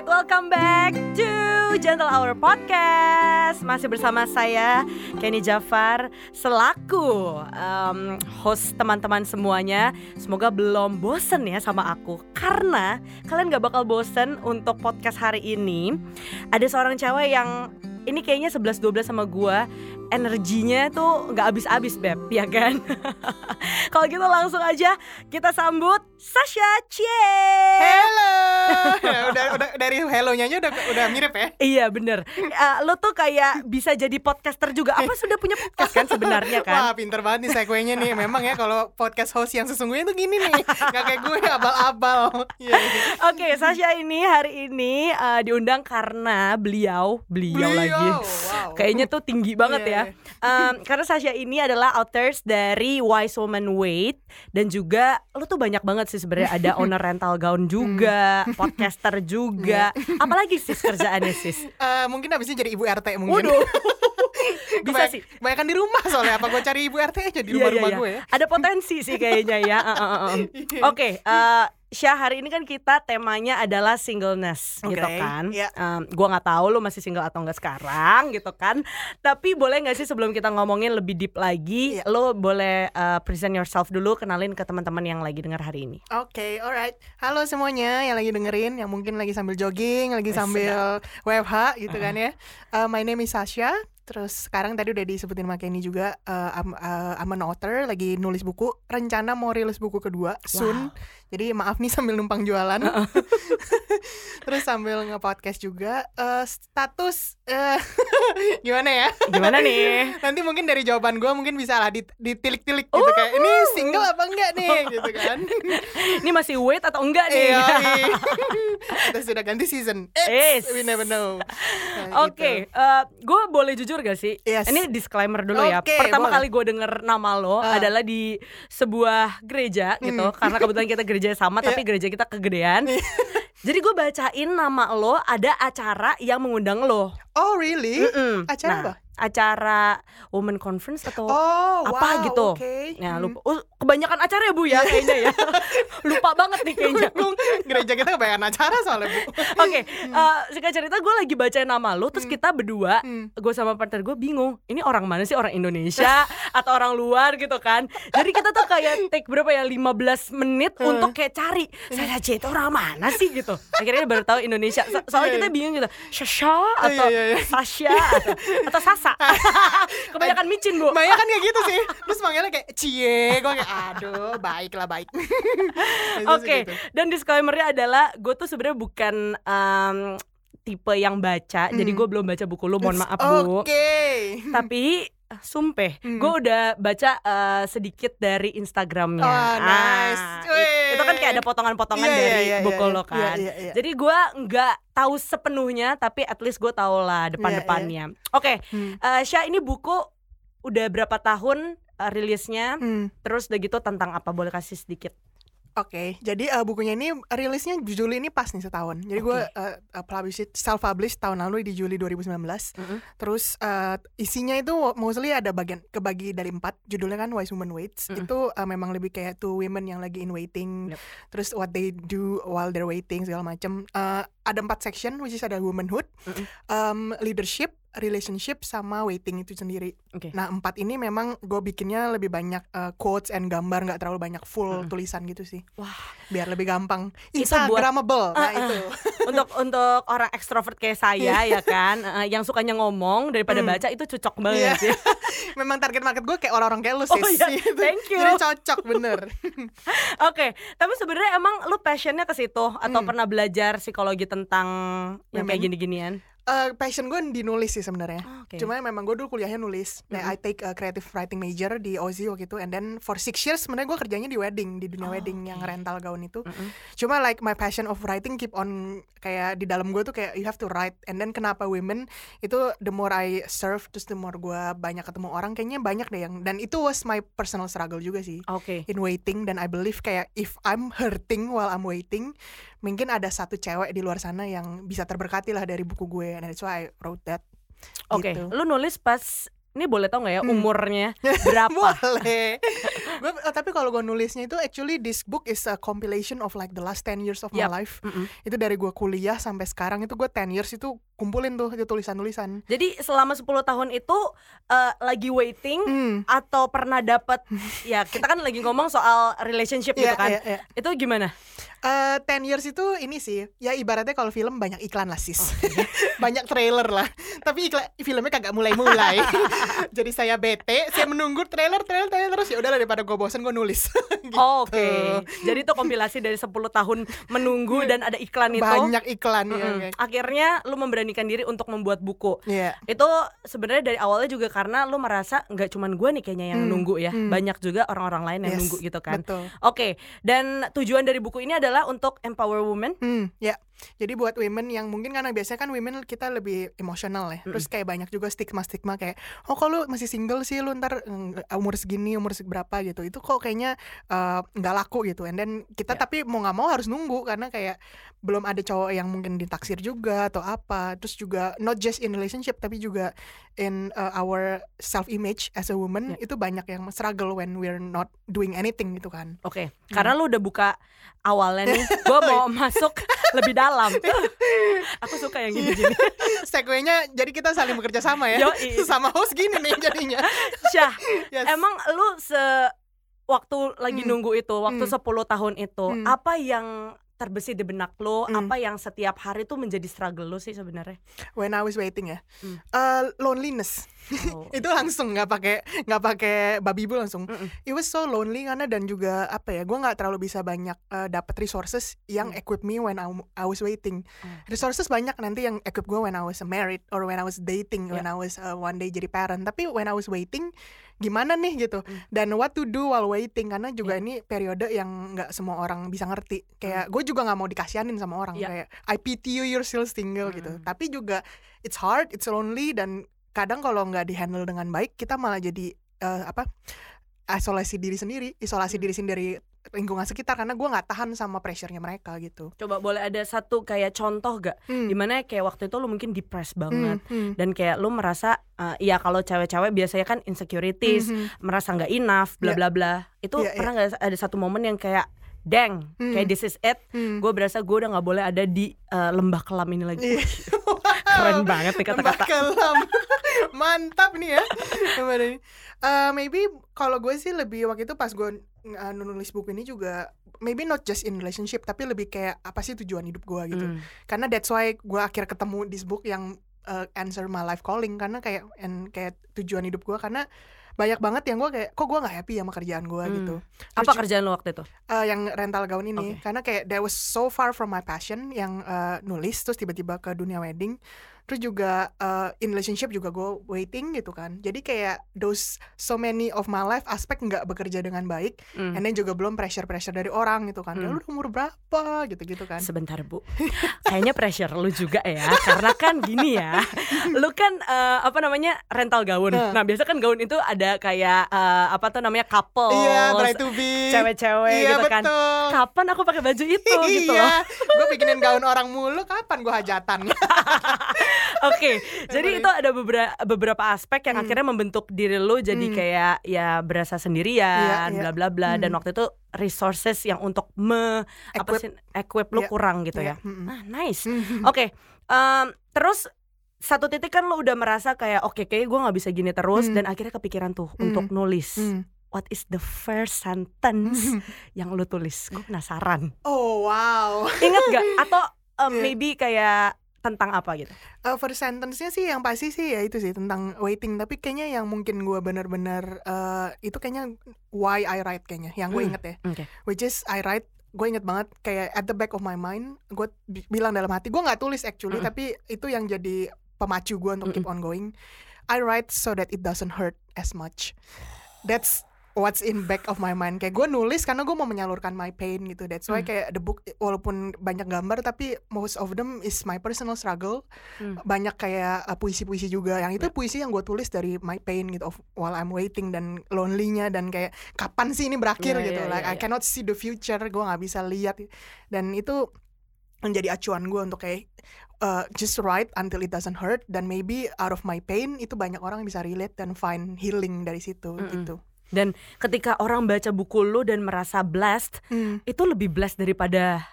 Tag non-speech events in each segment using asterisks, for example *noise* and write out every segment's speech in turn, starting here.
Alright, welcome back to Gentle Hour Podcast. Masih bersama saya Kenny Jafar selaku um, host teman-teman semuanya. Semoga belum bosen ya sama aku karena kalian gak bakal bosen untuk podcast hari ini. Ada seorang cewek yang ini kayaknya 11-12 sama gua energinya tuh nggak habis-habis beb *laughs* ya kan? *laughs* Kalau gitu langsung aja kita sambut Sasha Cie Hello *laughs* udah udah dari hello-nya aja udah udah mirip ya? Iya bener. Uh, lo tuh kayak bisa jadi podcaster juga. Apa sudah punya podcast kan sebenarnya kan? Wah pinter banget nih sequenya nih. Memang ya kalau podcast host yang sesungguhnya tuh gini nih. Nggak kayak gue abal-abal. Yeah, oke okay, Sasha ini hari ini uh, diundang karena beliau beliau, beliau lagi. wow. kayaknya tuh tinggi banget yeah. ya um, karena Sasha ini adalah authors dari Wise Woman Wait dan juga lu tuh banyak banget sih sebenarnya ada *laughs* owner rental gown juga, hmm. podcaster *laughs* juga. Iya. Apalagi sih kerjaannya sis? Uh, mungkin abisnya jadi ibu RT mungkin. Waduh. *laughs* Bisa sih. Banyak di rumah soalnya apa gue cari ibu RT aja di rumah-rumah yeah, yeah, yeah. gue ya. Ada potensi sih kayaknya ya. Uh, uh, uh. Oke, okay, uh, Syah hari ini kan kita temanya adalah singleness okay, gitu kan. Yeah. Um, gua nggak tahu lu masih single atau enggak sekarang gitu kan. Tapi boleh nggak sih sebelum kita ngomongin lebih deep lagi, yeah. lo boleh uh, present yourself dulu, kenalin ke teman-teman yang lagi dengar hari ini. Oke, okay, alright. Halo semuanya yang lagi dengerin, yang mungkin lagi sambil jogging, lagi sambil WFH gitu uh. kan ya. Uh, my name is Sasha. Terus sekarang tadi udah disebutin sama Kenny juga uh, I'm, uh, I'm an author lagi nulis buku. Rencana mau rilis buku kedua soon. Wow. jadi maaf nih *laughs* sambil numpang jualan. *laughs* Terus sambil nge-podcast juga uh, status uh, *laughs* gimana ya? Gimana nih? Nanti mungkin dari jawaban gue mungkin bisa lah ditilik-tilik gitu uh, kayak ini single apa enggak nih? Gitu kan. Ini masih wait atau enggak nih? Iya, kita sudah ganti season. It's, we never know. Nah, oke okay, gitu. uh, gue boleh jujur gak sih? Yes. Ini disclaimer dulu okay, ya. Pertama boleh. kali gue denger nama lo uh. adalah di sebuah gereja gitu. Hmm. Karena kebetulan kita *laughs* gereja sama, tapi yeah. gereja kita kegedean. Iya. *laughs* Jadi gue bacain nama lo ada acara yang mengundang lo. Oh really? Mm -mm. Acara nah, apa? Acara woman conference atau oh, apa wow, gitu. Okay. Ya, lupa. Oh, kebanyakan acara ya Bu ya kayaknya ya. *laughs* lupa banget nih kayaknya. *laughs* Gereja kita kebanyakan acara soalnya Bu. Oke, okay, uh, eh, singkat cerita gue lagi baca nama lu terus hmm. kita berdua, hmm. gue sama partner gue bingung. Ini orang mana sih? Orang Indonesia *laughs* atau orang luar gitu kan. Jadi kita tuh kayak take berapa ya 15 menit hmm. untuk kayak cari saya aja itu orang mana sih gitu. Akhirnya baru tahu Indonesia. So soalnya iya, kita iya. bingung gitu. Sasha atau Sasha atau, atau Sasa *laughs* Kebanyakan micin bu Maya kan kayak gitu sih Terus manggilnya kayak Cie Gue kayak aduh baiklah baik *laughs* Oke okay. gitu. Dan disclaimernya adalah Gue tuh sebenarnya bukan um, tipe yang baca hmm. Jadi gue belum baca buku lu Mohon maaf bu Oke okay. Tapi sumpah hmm. gue udah baca uh, sedikit dari Instagramnya. Oh, nice. Ah, itu kan kayak ada potongan-potongan yeah, dari yeah, yeah, buku yeah, lo kan. Yeah, yeah, yeah. Jadi gue nggak tahu sepenuhnya, tapi at least gue tau lah depan-depannya. Yeah, yeah. Oke, okay, hmm. uh, Syah ini buku udah berapa tahun uh, rilisnya? Hmm. Terus udah gitu tentang apa? Boleh kasih sedikit? Oke, okay, jadi uh, bukunya ini rilisnya Juli ini pas nih setahun. Jadi okay. gue uh, uh, publish it, self publish tahun lalu di Juli 2019. Mm -hmm. Terus uh, isinya itu mostly ada bagian kebagi dari empat. Judulnya kan Wise Woman Waits. Mm -hmm. Itu uh, memang lebih kayak two women yang lagi in waiting. Yep. Terus what they do while they're waiting segala macam. Uh, ada empat section, which is ada womanhood, mm -hmm. um, leadership, relationship sama waiting itu sendiri. Okay. Nah empat ini memang gue bikinnya lebih banyak uh, quotes and gambar nggak terlalu banyak full hmm. tulisan gitu sih. Wah biar lebih gampang. Instagramable. Buat, nah uh, uh. itu. *laughs* untuk untuk orang ekstrovert kayak saya ya kan, uh, yang sukanya ngomong daripada hmm. baca itu cocok banget yeah. sih. *laughs* memang target market gue kayak orang-orang kayak lu sih. Oh, iya. *laughs* Thank you. Jadi cocok bener. Oke, okay. tapi sebenarnya emang lu passionnya ke situ atau hmm. pernah belajar psikologi tentang yang kayak gini-ginian? Uh, passion gue di nulis sih sebenarnya. Oh, okay. Cuma memang gue dulu kuliahnya nulis. Mm -hmm. I take a creative writing major di Aussie waktu itu, and then for six years sebenarnya gue kerjanya di wedding, di dunia oh, wedding okay. yang rental gaun itu. Mm -hmm. Cuma like my passion of writing keep on kayak di dalam gue tuh kayak you have to write, and then kenapa women itu the more I serve, terus the more gue banyak ketemu orang, kayaknya banyak deh yang dan itu was my personal struggle juga sih. Okay. In waiting dan I believe kayak if I'm hurting while I'm waiting, mungkin ada satu cewek di luar sana yang bisa terberkati lah dari buku gue and that's why I wrote that Oke, okay. gitu. lu nulis pas ini boleh tau nggak ya Hmm. umurnya *laughs* berapa? Boleh. *laughs* Gua- eh, tapi kalau gue nulisnya itu actually this book is a compilation of like the last 10 years of Yap. my life. Mm-mm. Itu dari gue kuliah sampai sekarang itu gue 10 years itu kumpulin tuh itu tulisan-tulisan. Jadi selama 10 tahun itu eh, lagi waiting Hmm. atau pernah dapat *laughs* ya kita kan lagi ngomong soal relationship gitu Iya, kan. iya, iya. Itu gimana? Eh, 10 years itu ini sih ya ibaratnya kalau film banyak iklan lah sis Oh, *laughs* banyak trailer lah tapi iklan filmnya kagak mulai-mulai *laughs* jadi saya bete saya menunggu trailer trailer trailer terus ya udahlah daripada gue bosan gue nulis Gitu. Oh, Oke. Jadi itu kompilasi dari 10 tahun menunggu dan ada iklan itu. banyak iklan ya Mm-mm. kayak. Akhirnya lu memberanikan diri untuk membuat buku. Iya. Itu sebenarnya dari awalnya juga karena lu merasa nggak cuman gue nih kayaknya yang Hmm, nunggu ya, hmm. banyak juga orang-orang lain yang Yes, nunggu gitu kan. Oke, dan tujuan dari buku ini adalah untuk empower women. Hmm, ya. Jadi buat women yang mungkin karena biasanya kan women kita lebih emosional ya. Terus kayak banyak juga stigma-stigma kayak, oh kalau masih single sih lu ntar mm, umur segini, umur seberapa gitu. Itu kok kayaknya eh, nggak laku gitu. And then kita Ya. tapi mau nggak mau harus nunggu karena kayak belum ada cowok yang mungkin ditaksir juga atau apa. Terus juga not just in relationship tapi juga in uh, our self image as a woman Ya. itu banyak yang struggle when we're not doing anything gitu kan. Oke, Hmm. karena lu udah buka awalnya nih, gue mau *laughs* masuk lebih dalam. *laughs* Aku suka yang gini-gini. *laughs* Segway-nya jadi kita saling bekerja sama ya. Yoi. *laughs* sama host gini nih jadinya. Syah, Yes. emang lu se waktu lagi Hmm. nunggu itu, waktu Hmm. 10 tahun itu, Hmm. apa yang terbesit di benak lu, Hmm. apa yang setiap hari tuh menjadi struggle lu sih sebenarnya? when I was waiting ya Hmm. Eh, loneliness Oh. *laughs* itu langsung nggak pakai nggak pakai babi bu langsung Mm-mm. it was so lonely karena dan juga apa ya gue nggak terlalu bisa banyak eh, dapat resources yang Hmm. equip me when I, I was waiting Hmm. resources banyak nanti yang equip gue when I was married or when I was dating when I was uh, one day jadi parent tapi when I was waiting gimana nih gitu Hmm. dan what to do while waiting karena juga Yeah. ini periode yang nggak semua orang bisa ngerti kayak gue juga nggak mau dikasihanin sama orang Yeah. kayak I pity you you're still single gitu Hmm. tapi juga it's hard it's lonely dan kadang kalau nggak dihandle dengan baik kita malah jadi eh, apa isolasi diri sendiri isolasi Hmm. diri sendiri lingkungan sekitar karena gue nggak tahan sama pressure-nya mereka gitu Coba boleh ada satu kayak contoh gak? Hmm. Di mana kayak waktu itu lu mungkin depressed banget Hmm, hmm. dan kayak lu merasa eh, ya kalau cewek-cewek biasanya kan insecurities, Mhm. merasa nggak enough, bla Iya. bla bla. Itu Iya, iya. pernah nggak ada satu momen yang kayak dang, Hmm. kayak this is it. Hmm. Gue berasa gue udah nggak boleh ada di eh, lembah kelam ini lagi. Iya. *laughs* Keren banget nih Lembah kata-kata. kelam. *laughs* Mantap nih ya. Eh, maybe kalau gue sih lebih waktu itu pas gue uh, nulis buku ini juga maybe not just in relationship tapi lebih kayak apa sih tujuan hidup gue gitu. Hmm. Karena that's why gue akhir ketemu this book yang uh, answer my life calling karena kayak and kayak tujuan hidup gue karena banyak banget yang gue kayak kok gue nggak happy sama kerjaan gue Hmm. gitu. Apa Terus- kerjaan lu waktu itu? Eh, yang rental gaun ini Oke. karena kayak that was so far from my passion yang eh, nulis terus tiba-tiba ke dunia wedding terus juga eh, in relationship juga gue waiting gitu kan jadi kayak those so many of my life aspek nggak bekerja dengan baik Hmm. and then juga belum pressure pressure dari orang gitu kan Hmm. lu umur berapa gitu gitu kan Sebentar bu, kayaknya pressure lu juga ya, karena kan gini ya, lu kan eh, apa namanya rental gaun. Nah. Nah biasa kan gaun itu ada kayak eh, apa tuh namanya couple, iya try to be cewek-cewek iya gitu kan. betul Kapan aku pakai baju itu gitu loh. iya gue bikinin gaun orang mulu kapan gue hajatan *laughs* *laughs* Oke, jadi itu ada beberapa beberapa aspek yang Hmm. akhirnya membentuk diri lu jadi Hmm. kayak ya berasa sendirian, Iya, iya. bla bla bla. Dan Hmm. waktu itu resources yang untuk me apa Equip. sih equip lu Iya, kurang gitu Iya, ya. mm-mm. Ah, nice. Mhm. Oke, em, terus satu titik kan lu udah merasa kayak oke kayak gue nggak bisa gini terus Hmm. dan akhirnya kepikiran tuh Hmm. untuk nulis. Hmm. What is the first sentence yang lu tulis? Gue penasaran. oh wow Ingat gak? Atau em, Iya. maybe kayak tentang apa gitu? Uh, first sentence-nya sih yang pasti sih ya itu sih tentang waiting tapi kayaknya yang mungkin gue bener-bener uh, itu kayaknya why I write kayaknya yang gue Hmm. inget ya Oke. which is I write gue inget banget kayak at the back of my mind gue bi- bilang dalam hati gue nggak tulis actually tapi itu yang jadi pemacu gue untuk keep on going I write so that it doesn't hurt as much that's what's in back of my mind kayak gue nulis karena gue mau menyalurkan my pain gitu that's why Hmm. kayak the book walaupun banyak gambar tapi most of them is my personal struggle Hmm. banyak kayak uh, puisi-puisi juga yang itu Ya. puisi yang gue tulis dari my pain gitu of while I'm waiting dan lonely-nya dan kayak kapan sih ini berakhir Ya, gitu ya, like ya, I cannot see the future gue nggak bisa lihat dan itu menjadi acuan gue untuk kayak uh, just write until it doesn't hurt dan maybe out of my pain itu banyak orang bisa relate dan find healing dari situ Mm-mm. gitu. Dan ketika orang baca buku lu dan merasa blessed, Hmm. itu lebih blessed daripada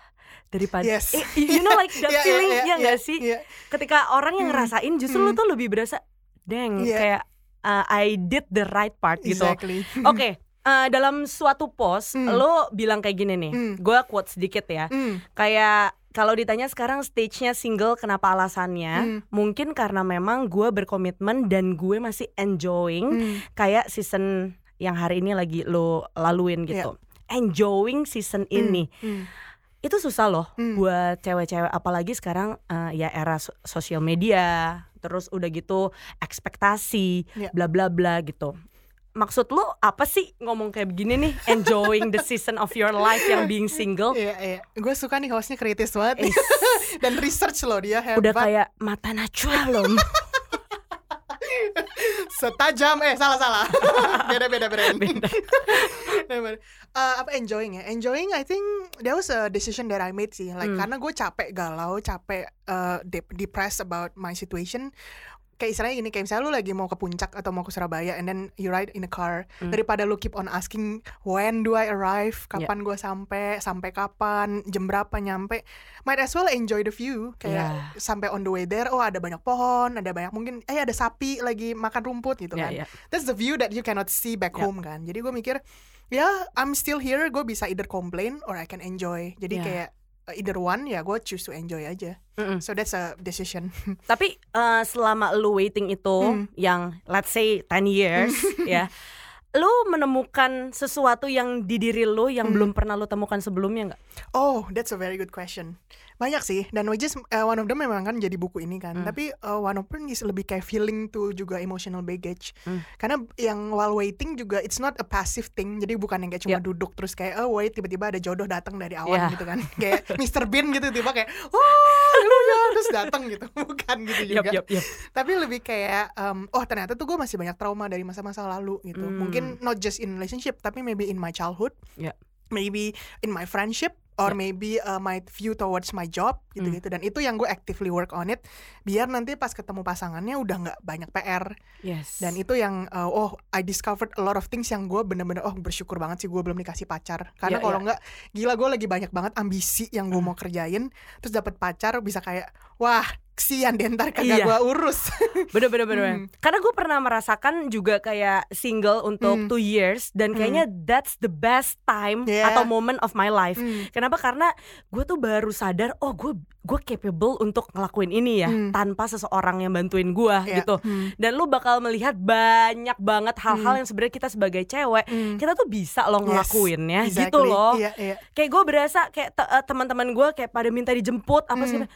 daripada Yes. Eh, you know like *laughs* that Yeah, yeah, feeling yeah, ya nggak yeah, sih? yeah. Ketika orang yang Hmm. ngerasain justru lu Hmm. tuh lebih berasa deng Yeah. kayak uh, I did the right part gitu. Exactly. *laughs* Oke, uh, dalam suatu post Hmm. lo bilang kayak gini nih. Hmm. Gue quote sedikit ya. Hmm. Kayak kalau ditanya sekarang stage-nya single kenapa alasannya? Hmm. Mungkin karena memang gue berkomitmen dan gue masih enjoying Hmm. kayak season yang hari ini lagi lo laluin gitu. Enjoying season ini. Hmm. Itu susah loh Hmm. buat cewek-cewek apalagi sekarang uh, ya era so- sosial media, terus udah gitu ekspektasi, Ya. bla bla bla gitu. Maksud lo apa sih ngomong kayak begini nih? Enjoying the season of your life yang being single. Iya, iya. Gue suka nih hostnya kritis banget. *laughs* Dan research loh dia hebat. udah kayak mata najwa loh. *laughs* setajam. Eh salah salah. *laughs* Beda beda beda. Beda. *laughs* Uh, apa enjoying ya? Enjoying I think that was a decision that I made sih. Like Hmm. karena gue capek galau capek uh, dep- depressed about my situation kayak istilahnya gini kayak misalnya lu lagi mau ke puncak atau mau ke Surabaya and then you ride in a car Hmm. daripada lu keep on asking when do I arrive Ya. kapan gue sampai sampai kapan jam berapa nyampe might as well enjoy the view kayak Ya. sampai on the way there oh ada banyak pohon ada banyak mungkin eh ada sapi lagi makan rumput gitu Ya, kan ya. that's the view that you cannot see back Ya. home kan jadi gue mikir ya I'm still here gue bisa either complain or I can enjoy jadi Ya. kayak either one ya gue choose to enjoy aja Mm-mm. so that's a decision *laughs* Tapi uh, selama lu waiting itu Hmm. yang let's say 10 years *laughs* ya. Lu menemukan sesuatu yang di diri lu yang Hmm. belum pernah lu temukan sebelumnya nggak? Oh, that's a very good question. Banyak sih, dan which is uh, one of them memang kan jadi buku ini kan. Hmm. Tapi uh, one of them is lebih kayak feeling to juga emotional baggage. Hmm. Karena yang while waiting juga it's not a passive thing. Jadi bukan yang kayak cuma Yeah. duduk terus kayak oh wait tiba-tiba ada jodoh datang dari awan Yeah. gitu kan. *laughs* kayak *laughs* Mr. Bean gitu tiba kayak oh haleluya terus datang gitu. *laughs* Bukan gitu juga. Yup, yup, yup. Tapi lebih kayak um, oh ternyata tuh gue masih banyak trauma dari masa-masa lalu gitu. Hmm. Mungkin not just in relationship tapi maybe in my childhood Ya. maybe in my friendship or Ya. maybe uh, my view towards my job gitu-gitu dan itu yang gue actively work on it biar nanti pas ketemu pasangannya udah nggak banyak PR Yes. dan itu yang uh, oh I discovered a lot of things yang gue bener-bener oh bersyukur banget sih gue belum dikasih pacar karena Ya, kalau ya. nggak gila gue lagi banyak banget ambisi yang gue Hmm. mau kerjain terus dapat pacar bisa kayak wah kesian deh ntar kagak Iya. gue urus *laughs* bener bener bener. Hmm. Karena gue pernah merasakan juga kayak single untuk Hmm. two years dan Hmm. kayaknya that's the best time Yeah. atau moment of my life. Hmm. Kenapa? Karena gue tuh baru sadar, oh gue gue capable untuk ngelakuin ini ya Hmm. tanpa seseorang yang bantuin gue Ya. gitu. Hmm. Dan lu bakal melihat banyak banget hal-hal Hmm. yang sebenarnya kita sebagai cewek Hmm. kita tuh bisa loh Yes, ngelakuinnya gitu exactly. loh. Iya, iya. Kayak gue berasa kayak te- eh, teman-teman gue kayak pada minta dijemput apa sih? Hmm.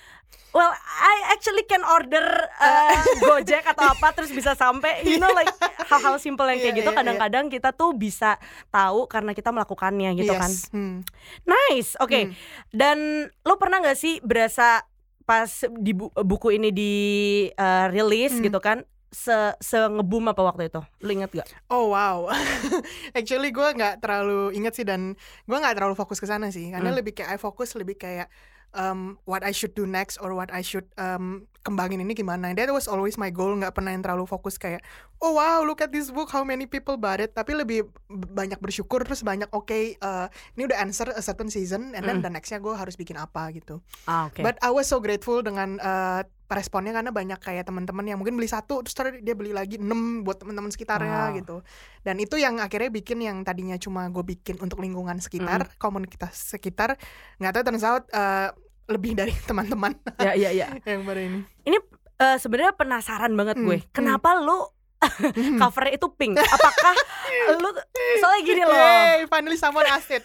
Well, I actually can order uh, *laughs* Gojek atau apa terus bisa sampai. You know like hal-hal simple yang kayak Iya, gitu iya, iya. kadang-kadang kita tuh bisa tahu karena kita melakukannya gitu kan. Yes. Hmm. Nice, oke. Hmm. Dan lo pernah nggak sih berasa pas di bu- buku ini di uh, rilis Hmm. gitu kan? Se, se ngebum apa waktu itu? Lo inget gak? Oh wow, *laughs* actually gue nggak terlalu inget sih dan gue nggak terlalu fokus ke sana sih, karena Hmm. lebih kayak I fokus lebih kayak um, what I should do next or what I should um, kembangin ini gimana. That was always my goal, nggak pernah yang terlalu fokus kayak oh wow look at this book how many people bought it, tapi lebih banyak bersyukur terus banyak oke uh, ini udah answer a certain season and then Hmm. the nextnya gue harus bikin apa gitu. Ah, oke. But I was so grateful dengan uh, responnya karena banyak kayak teman-teman yang mungkin beli satu terus dia beli lagi enam buat teman-teman sekitarnya Wow. gitu. Dan itu yang akhirnya bikin yang tadinya cuma gue bikin untuk lingkungan sekitar, komunitas sekitar, nggak tahu turns out uh, lebih dari *laughs* teman-teman ya, ya, ya. *laughs* yang pada ini. Eh, sebenarnya penasaran banget Hmm, gue. hmm. Kenapa lo *laughs* covernya itu pink? Apakah *laughs* lo soalnya gini loh. Yay, finally someone asked it.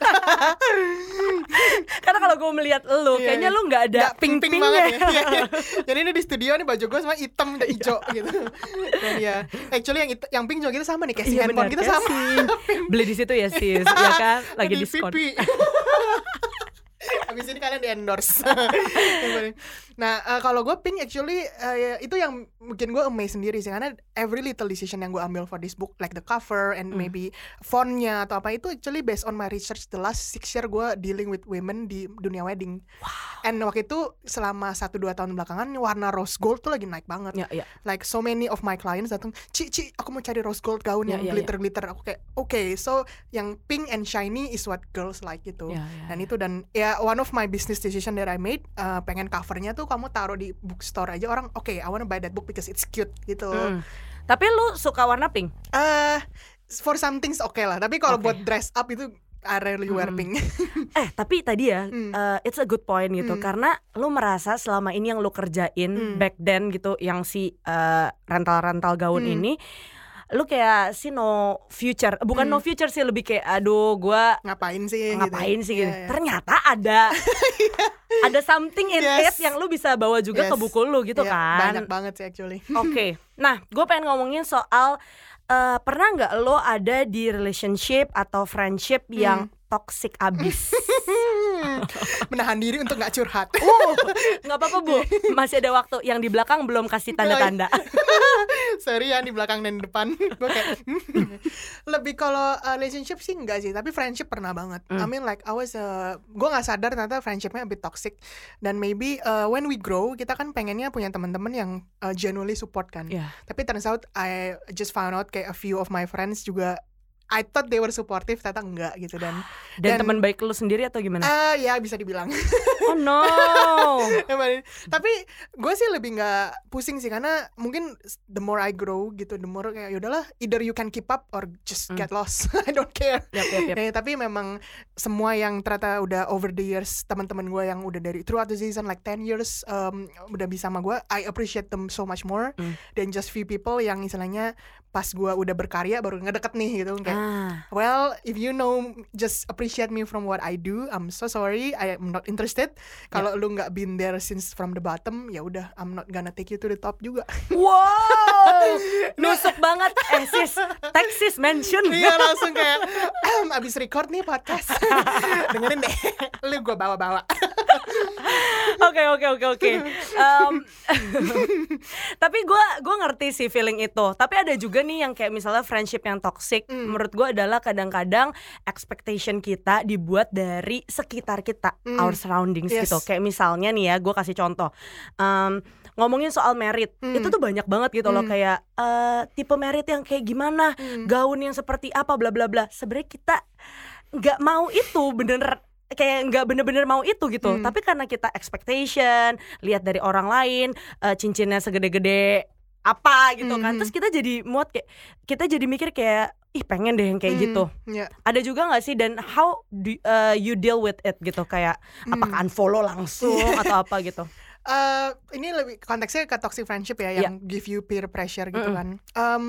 *laughs* Karena kalau gue melihat lo, Iya, kayaknya iya. lo nggak ada pink pink-pink pinknya. banget ya. Iya, iya. Jadi ini di studio nih baju gue semua hitam dan hijau gitu. Dan ya, actually yang yang pink juga kita sama nih, casing Iya handphone benar, kita sama. Beli di situ ya sis, ya kan? Lagi di diskon. pipi. abis ini kalian di endorse nah uh, kalau gue pink actually uh, itu yang mungkin gue amazed sendiri sih karena every little decision yang gue ambil for this book like the cover and mm. maybe fontnya atau apa itu actually based on my research the last six year gue dealing with women di dunia wedding wow. and waktu itu selama satu dua tahun belakangan warna rose gold tuh lagi naik banget yeah, yeah. like so many of my clients datang ci ci aku mau cari rose gold gaun yeah, yang yeah, glitter glitter aku kayak oke okay, so yang pink and shiny is what girls like gitu yeah, yeah, dan yeah. itu dan ya one of my business decision that I made uh, pengen covernya tuh kamu taruh di bookstore aja orang oke okay, I wanna buy that book because it's cute gitu mm. tapi lu suka warna pink uh, for some things oke okay lah tapi kalau okay. buat dress up itu I rarely wear hmm. pink. *laughs* eh tapi tadi ya, hmm. uh, it's a good point gitu hmm. karena lu merasa selama ini yang lu kerjain hmm. back then gitu, yang si uh, rental-rental gaun hmm. ini lu kayak si no future bukan hmm. no future sih lebih kayak aduh gua ngapain sih gitu. ngapain gitu. sih gitu yeah, yeah. ternyata ada *laughs* ada something in yes. it yang lu bisa bawa juga yes. ke buku lu gitu yeah, kan banyak banget sih actually *laughs* oke okay. nah gue pengen ngomongin soal uh, pernah nggak lo ada di relationship atau friendship hmm. yang toxic abis *laughs* menahan diri untuk nggak curhat. Uh, nggak apa-apa bu, masih ada waktu. Yang di belakang belum kasih tanda-tanda. *laughs* Sorry ya di belakang dan depan. *laughs* Gue kayak lebih kalau uh, relationship sih enggak sih, tapi friendship pernah banget. Mm. I mean like I was, uh, gue nggak sadar ternyata friendshipnya a bit toxic. Dan maybe uh, when we grow kita kan pengennya punya teman-teman yang uh, genuinely support kan. Yeah. Tapi turns out I just found out kayak a few of my friends juga I thought they were supportive ternyata enggak gitu dan *gasps* dan, dan teman baik lu sendiri atau gimana? Uh, ya bisa dibilang. Oh no. *laughs* Tapi gue sih lebih nggak pusing sih karena mungkin the more I grow gitu, the more kayak yaudahlah either you can keep up or just mm. get lost. *laughs* I don't care. Yep, yep, yep. Eh, tapi memang semua yang ternyata udah over the years teman-teman gue yang udah dari throughout the season like 10 years um, udah bisa sama gue, I appreciate them so much more mm. than just few people yang istilahnya pas gue udah berkarya baru ngedeket nih gitu kayak Ah. Well, if you know, just appreciate me from what I do. I'm so sorry, I am not interested. Kalau yeah. lu nggak been there since from the bottom, ya udah, I'm not gonna take you to the top juga. *laughs* Wow, *laughs* nusuk banget. Eh sis, Texas mention. Iya langsung kayak, abis record nih podcast, *laughs* dengerin deh. Lu gue bawa-bawa. Oke oke oke oke. *laughs* Tapi gue gue ngerti sih feeling itu. Tapi ada juga nih yang kayak misalnya friendship yang toxic. Mm. Menurut gue adalah kadang-kadang expectation kita dibuat dari sekitar kita, mm. our surroundings yes. gitu. Kayak misalnya nih ya, gue kasih contoh. Um, ngomongin soal merit mm. itu tuh banyak banget gitu mm. loh hmm. kayak uh, tipe merit yang kayak gimana, mm. gaun yang seperti apa, bla bla bla. Sebenarnya kita nggak mau itu bener kayak nggak bener-bener mau itu gitu hmm. tapi karena kita expectation lihat dari orang lain uh, cincinnya segede-gede apa gitu kan hmm. terus kita jadi muat kayak kita jadi mikir kayak ih pengen deh yang kayak hmm. gitu yeah. ada juga nggak sih dan how do, uh, you deal with it gitu kayak hmm. apakah unfollow langsung *laughs* atau apa gitu Uh, ini lebih konteksnya ke toxic friendship ya yang yeah. give you peer pressure gitu mm -hmm. kan. Um,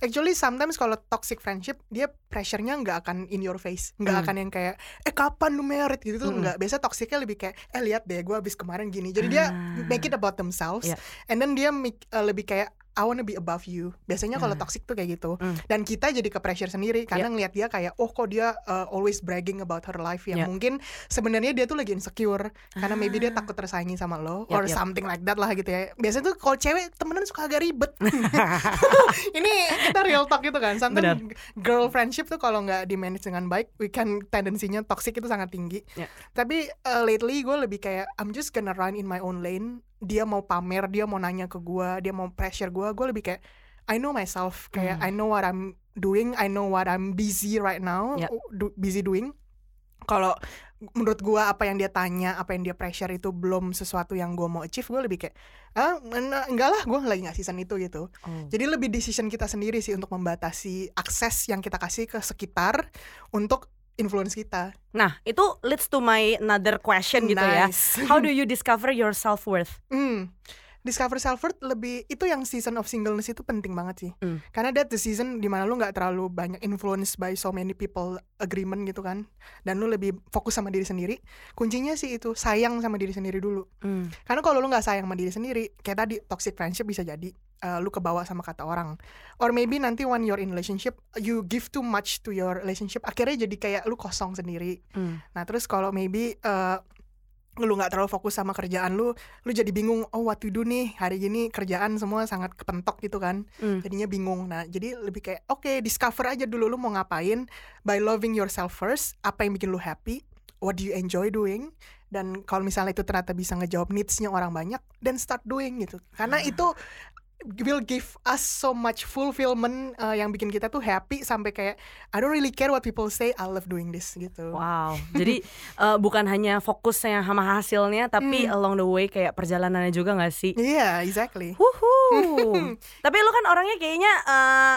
actually sometimes kalau toxic friendship dia pressure-nya nggak akan in your face, nggak mm. akan yang kayak eh kapan lu merit gitu tuh mm nggak. Biasa toxicnya lebih kayak eh lihat deh gue abis kemarin gini. Jadi dia ah. make it about themselves yeah. and then dia make, uh, lebih kayak I wanna be above you. Biasanya kalau hmm. toxic tuh kayak gitu. Mm. Dan kita jadi ke pressure sendiri karena yeah. ngelihat dia kayak oh kok dia uh, always bragging about her life yang yeah. mungkin sebenarnya dia tuh lagi insecure karena maybe dia ah. takut tersaingi sama lo yep, or yep. something like that lah gitu ya. Biasanya tuh kalau cewek temenan suka agak ribet. *laughs* *laughs* Ini kita real talk gitu kan. Sometimes girl friendship tuh kalau nggak di manage dengan baik, we can tendensinya toxic itu sangat tinggi. Yeah. Tapi uh, lately gue lebih kayak I'm just gonna run in my own lane dia mau pamer dia mau nanya ke gue dia mau pressure gue gue lebih kayak I know myself kayak mm. I know what I'm doing I know what I'm busy right now yep. do, busy doing kalau menurut gue apa yang dia tanya apa yang dia pressure itu belum sesuatu yang gue mau achieve gue lebih kayak ah enggak lah gue lagi nggak season itu gitu oh. jadi lebih decision kita sendiri sih untuk membatasi akses yang kita kasih ke sekitar untuk influence kita. Nah, itu leads to my another question gitu ya. *laughs* How do you discover your self worth? Mm. Discover self worth lebih itu yang season of singleness itu penting banget sih. Mm. Karena that the season di mana lu nggak terlalu banyak influence by so many people agreement gitu kan. Dan lu lebih fokus sama diri sendiri. Kuncinya sih itu sayang sama diri sendiri dulu. Mm. Karena kalau lu nggak sayang sama diri sendiri, kayak tadi toxic friendship bisa jadi uh, lu kebawa sama kata orang. Or maybe nanti when you're in relationship you give too much to your relationship akhirnya jadi kayak lu kosong sendiri. Mm. nah terus kalau maybe uh, lu nggak terlalu fokus sama kerjaan lu lu jadi bingung oh what to do nih? Hari gini kerjaan semua sangat kepentok gitu kan. Hmm. jadinya bingung. Nah jadi lebih kayak oke discover aja dulu lu mau ngapain by loving yourself first apa yang bikin lu happy what do you enjoy doing dan kalau misalnya itu ternyata bisa ngejawab needs-nya orang banyak then start doing gitu. Karena itu will give us so much fulfillment uh, yang bikin kita tuh happy sampai kayak I don't really care what people say I love doing this gitu Wow, jadi eh, *laughs* bukan hanya fokusnya sama hasilnya, tapi Hmm. along the way kayak perjalanannya juga gak sih? Iya, exactly. Wuhu. *laughs* tapi lu kan orangnya kayaknya eh,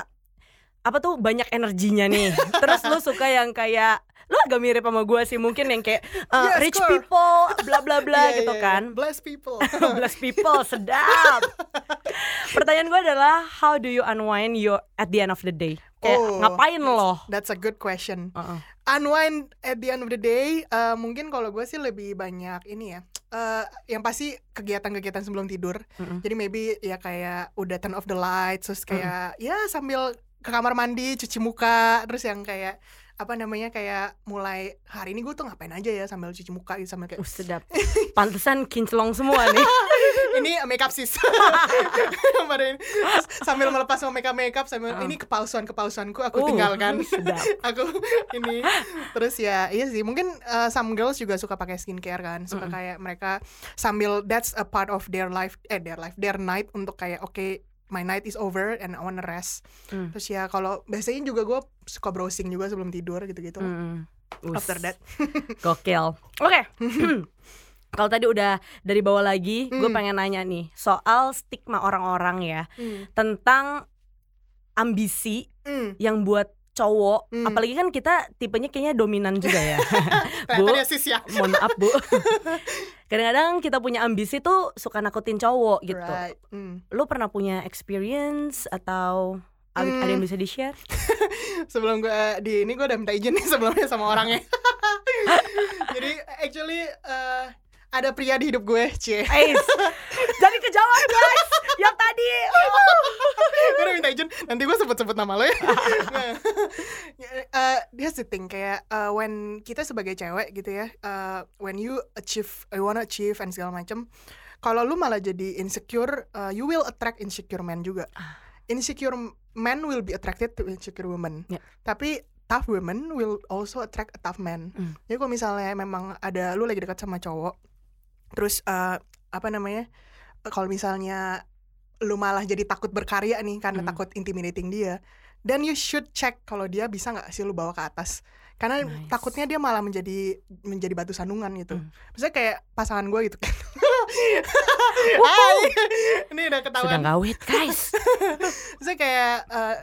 apa tuh banyak energinya nih. *laughs* Terus lu suka yang kayak lu agak mirip sama gue sih mungkin yang kayak eh, Yeah, rich score. people bla bla bla *laughs* Iya, gitu iya, kan. iya. Bless people. *laughs* Bless people sedap. Pertanyaan gue adalah how do you unwind your at the end of the day? Kayak Oh, ngapain loh? That's a good question. Uh-uh. Unwind at the end of the day, uh, mungkin kalau gue sih lebih banyak ini ya. Uh, yang pasti kegiatan-kegiatan sebelum tidur. Mm-mm. Jadi maybe ya kayak udah turn off the lights, terus kayak ya sambil ke kamar mandi, cuci muka, terus yang kayak apa namanya kayak mulai hari ini gue tuh ngapain aja ya sambil cuci muka gitu sambil kayak Uh, sedap. *laughs* Pantesan kinclong semua nih. *laughs* ini makeup sis. *laughs* Kemarin. Sambil melepas semua makeup makeup sambil ini kepalsuan kepalsuanku aku Uh, tinggalkan. sedap. aku ini. Terus ya iya sih. Mungkin uh, some girls juga suka pakai skincare kan. Suka kayak mereka sambil that's a part of their life eh their life their night untuk kayak oke my night is over and I wanna rest Hmm. terus ya kalau biasanya juga gue suka browsing juga sebelum tidur gitu gitu Mm. Us. after that *laughs* Gokil. Oke. *laughs* Kalau tadi udah dari bawah lagi, gue Hmm. pengen nanya nih soal stigma orang-orang ya tentang ambisi Hmm. yang buat cowok, Hmm. apalagi kan kita tipenya kayaknya dominan juga ya. *laughs* Bu, ya mohon maaf bu. *laughs* Kadang-kadang kita punya ambisi tuh suka nakutin cowok gitu. Right. Hmm. Lu pernah punya experience atau ada Hmm. ada yang bisa di share? *laughs* sebelum gue di ini gue udah minta izin nih sebelumnya sama orangnya jadi actually eh, ada pria di hidup gue cie Ais, jadi kejawab guys. Yang tadi. gue udah minta izin nanti gue sebut-sebut nama lo ya uh, here's the thing kayak uh, when kita sebagai cewek gitu ya uh, when you achieve you wanna achieve and segala macem kalau lu malah jadi insecure uh, you will attract insecure men juga insecure men will be attracted to insecure women Ya. tapi tough women will also attract a tough man Hmm. jadi kalau misalnya memang ada lu lagi dekat sama cowok terus uh, apa namanya kalau misalnya lu malah jadi takut berkarya nih karena Hmm. takut intimidating dia then you should check kalau dia bisa nggak sih lu bawa ke atas karena Nice. takutnya dia malah menjadi menjadi batu sandungan gitu Hmm. misalnya kayak pasangan gue gitu kan *laughs* Hai ini udah ketahuan Sedang gawit guys. *laughs* Maksudnya kayak eh,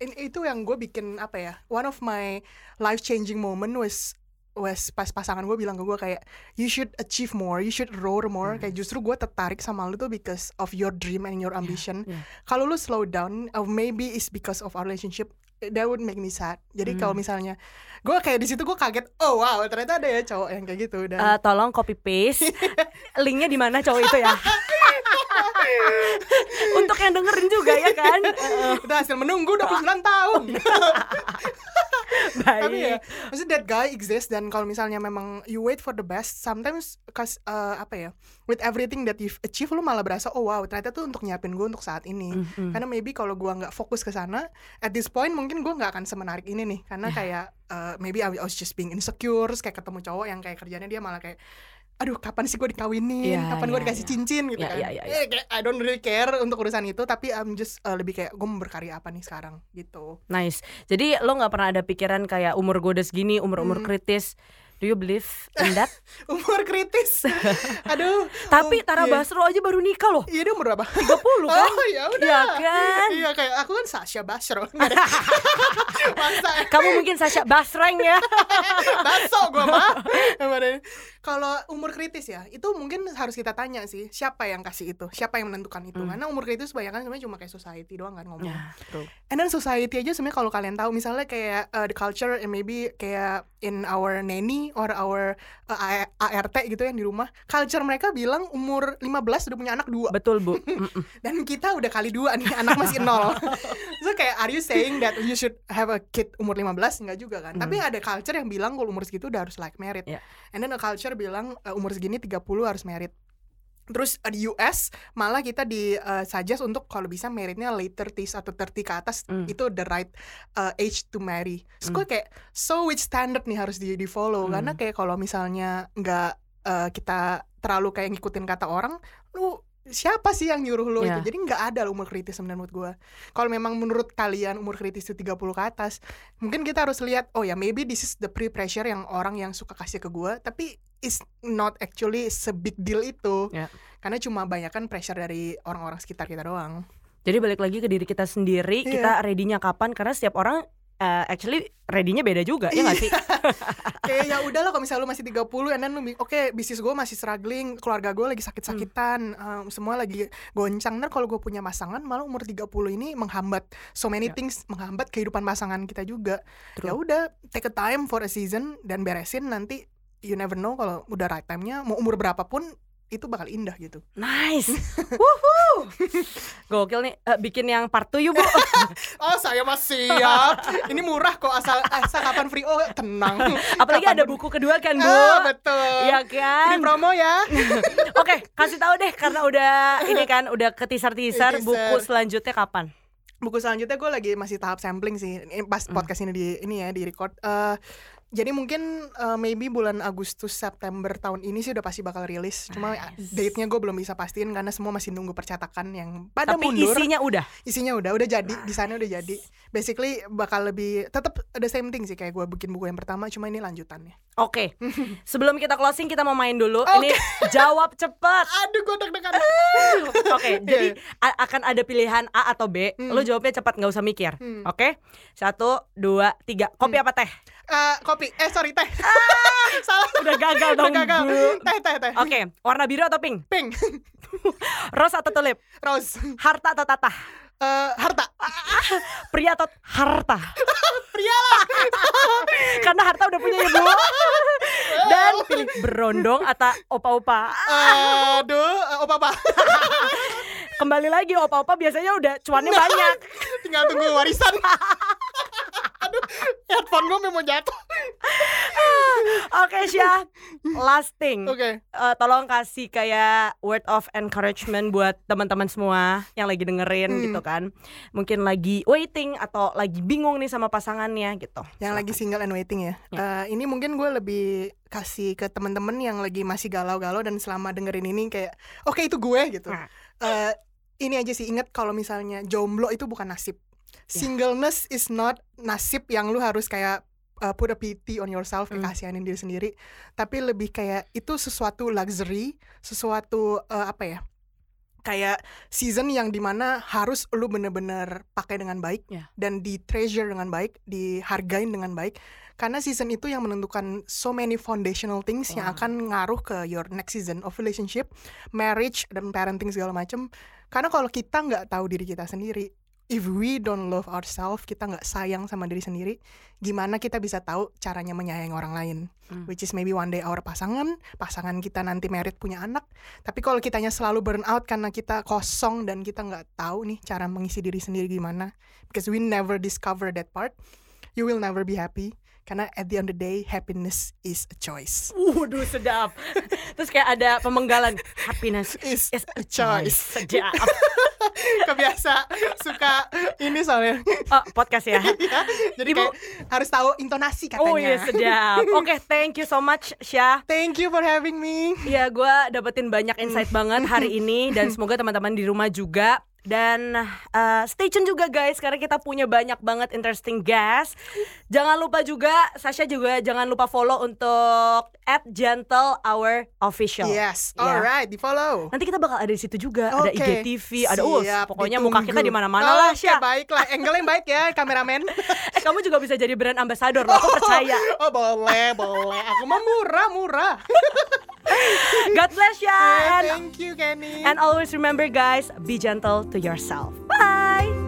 in- itu yang gue bikin apa ya one of my life changing moment was was pas pasangan gue bilang ke gue kayak you should achieve more you should roar more. Kayak justru gue tertarik sama lu tuh because of your dream and your ambition. yeah. kalau lu slow down or maybe it's because of our relationship that would make me sad. Jadi kalau misalnya gue kayak di situ gue kaget oh wow ternyata ada ya cowok yang kayak gitu. Dan Eh, tolong copy paste. *laughs* Linknya di mana cowok itu ya? *laughs* Untuk yang dengerin juga ya kan? Itu hasil menunggu 29 tahun baik tapi ya maksudnya that guy exists dan kalau misalnya memang you wait for the best sometimes cause uh, apa ya with everything that you've achieved lu malah berasa oh wow ternyata tuh untuk nyiapin gue untuk saat ini Mhm. karena maybe kalau gua nggak fokus ke sana at this point mungkin gua nggak akan semenarik ini nih karena Ya. kayak uh, maybe I was just being insecure kayak ketemu cowok yang kayak kerjanya dia malah kayak aduh kapan sih gue dikawinin Ya, kapan gue ya, dikasih ya. cincin gitu Ya, kan ya, ya, ya. Eh, kayak I don't really care untuk urusan itu tapi I'm just uh, lebih kayak gue mau berkarya apa nih sekarang gitu nice jadi lo nggak pernah ada pikiran kayak umur gue udah segini umur umur Hmm. kritis do you believe in that *laughs* umur kritis *laughs* aduh tapi um, Tara iya. Basro aja baru nikah loh Iya dia umur berapa? 30 *laughs* kan Oh ya udah. Iya kan? Iya kayak aku kan Sasha Basro. Kamu mungkin Sasha Basreng ya baso gua mah. Kalau umur kritis ya, itu mungkin harus kita tanya sih, siapa yang kasih itu? Siapa yang menentukan itu? Hmm. Karena umur kritis banyak kan sebenarnya cuma kayak society doang kan ngomong. true. And then society aja sebenarnya kalau kalian tahu misalnya kayak uh, the culture and maybe kayak in our nanny or our uh, A- ART gitu yang di rumah, culture mereka bilang umur 15 udah punya anak dua betul bu *laughs* dan kita udah kali dua nih anak masih nol so kayak are you saying that you should have a kid umur 15 enggak juga kan tapi ada culture yang bilang kalau umur segitu udah harus like married Yeah. and then a culture dokter bilang uh, umur segini 30 harus merit. Terus uh, di US malah kita di uh, suggest untuk kalau bisa meritnya late 30s atau 30 ke atas Mm. itu the right uh, age to marry. Terus Mm. gue kayak so which standard nih harus di di follow Mm. karena kayak kalau misalnya nggak uh, kita terlalu kayak ngikutin kata orang, lu siapa sih yang nyuruh lu Iya. itu? Jadi nggak ada umur kritis menurut gue. Kalau memang menurut kalian umur kritis itu 30 ke atas, mungkin kita harus lihat oh ya maybe this is the pre pressure yang orang yang suka kasih ke gue, tapi is not actually se big deal itu. Ya. Karena cuma banyakan pressure dari orang-orang sekitar kita doang. Jadi balik lagi ke diri kita sendiri, Iya. kita ready-nya kapan karena setiap orang eh, actually ready-nya beda juga, ya nggak sih? *laughs* Kayak ya udahlah kalau misalnya lu masih 30 and then lu oke bisnis gue masih struggling, keluarga gue lagi sakit-sakitan, um, semua lagi goncang. Ntar kalau gue punya pasangan malah umur 30 ini menghambat so many Ya. things, menghambat kehidupan pasangan kita juga. Ya udah take a time for a season dan beresin nanti you never know kalau udah right time-nya mau umur berapapun itu bakal indah gitu. Nice. *laughs* Woohoo. Gokil nih eh, bikin yang part 2 yuk, Bu. *laughs* Oh saya masih siap. Ini murah kok asal asal kapan free. Oh tenang. *laughs* Apalagi Kapan ada buku kedua kan, Bu. Ah, betul. Iya Ini kan? promo ya. Oke, kasih tahu deh karena udah ini kan udah ke teaser-teaser Teaser. buku selanjutnya kapan? buku selanjutnya gue lagi masih tahap sampling sih ini pas Hmm. podcast ini di ini ya di record Eh, jadi mungkin eh, maybe bulan Agustus September tahun ini sih udah pasti bakal rilis cuma Nice. date-nya gue belum bisa pastiin karena semua masih nunggu percetakan yang pada Tapi mundur isinya udah. isinya udah udah jadi desainnya udah jadi basically bakal lebih tetap the same thing sih kayak gue bikin buku yang pertama cuma ini lanjutannya Oke. Sebelum kita closing kita mau main dulu. Oke. Ini *laughs* jawab cepat. aduh gue deg-degan Oke, *laughs* jadi a- akan ada pilihan A atau B. Hmm. Lo jawabnya cepat nggak usah mikir. Hmm. Oke, satu, dua, tiga. Kopi apa teh? Eh, kopi eh sorry teh *laughs* salah Udah gagal dong, Udah gagal. Bu. teh teh teh Oke, warna biru atau pink? pink *laughs* Rose atau tulip? rose Harta atau tata? Eh, harta *laughs* Pria atau harta? pria lah Karena harta udah punya ya bu. Dan pilih berondong atau opa-opa. Aduh, eh, opa apa? Kembali lagi opa-opa biasanya udah cuannya banyak. Tinggal tunggu warisan. Aduh, *laughs* headphone gue mau jatuh. *laughs* Oke Syah, last thing. Oke. Eh, tolong kasih kayak word of encouragement buat teman-teman semua yang lagi dengerin Hmm. gitu kan. Mungkin lagi waiting atau lagi bingung nih sama pasangannya gitu. Yang lagi single and waiting ya. Eh, ini mungkin gue lebih kasih ke temen-temen yang lagi masih galau-galau dan selama dengerin ini kayak, oke itu gue gitu. Nah. Eh, ini aja sih ingat kalau misalnya jomblo itu bukan nasib. Ya. Singleness is not nasib yang lu harus kayak uh, put a pity on yourself, Hmm. kasihanin diri sendiri. Tapi lebih kayak itu sesuatu luxury, sesuatu uh, apa ya? Kayak season yang di mana harus lu bener-bener pakai dengan baik Ya. dan di treasure dengan baik, dihargain dengan baik. Karena season itu yang menentukan so many foundational things yang Wow. akan ngaruh ke your next season of relationship, marriage dan parenting segala macam. Karena kalau kita nggak tahu diri kita sendiri, if we don't love ourselves, kita nggak sayang sama diri sendiri, gimana kita bisa tahu caranya menyayangi orang lain? Hmm. Which is maybe one day our pasangan, pasangan kita nanti married punya anak. Tapi kalau kitanya selalu burn out karena kita kosong dan kita nggak tahu nih cara mengisi diri sendiri gimana, because we never discover that part, you will never be happy. Karena at the end of the day, happiness is a choice. Waduh sedap. *laughs* Terus kayak ada pemenggalan happiness Is is a choice. Sedap. *laughs* Kebiasa suka ini soalnya. Oh, podcast ya. *laughs* Ya, Jadi Ibu- kayak harus tahu intonasi katanya. Oh iya sedap. Oke, thank you so much Syah. Thank you for having me. Iya, gue dapetin banyak insight banget hari ini dan semoga teman-teman di rumah juga. Dan uh, stay tune juga guys karena kita punya banyak banget interesting guest. Jangan lupa juga Sasha juga jangan lupa follow untuk at gentle hour official. Yes, Ya. alright, di follow. Nanti kita bakal ada di situ juga, ada Oke, IGTV, ada us, siap, pokoknya muka kita ditunggu. di mana-mana lah, Oke, Syah. baiklah. Angle yang baik ya, *laughs* kameramen. Eh, kamu juga bisa jadi brand ambassador loh, aku percaya. Oh, boleh, boleh. Aku mah murah, murah. *laughs* *laughs* God bless ya. And, Thank you, Kenny. and always remember guys, be gentle to yourself. Bye.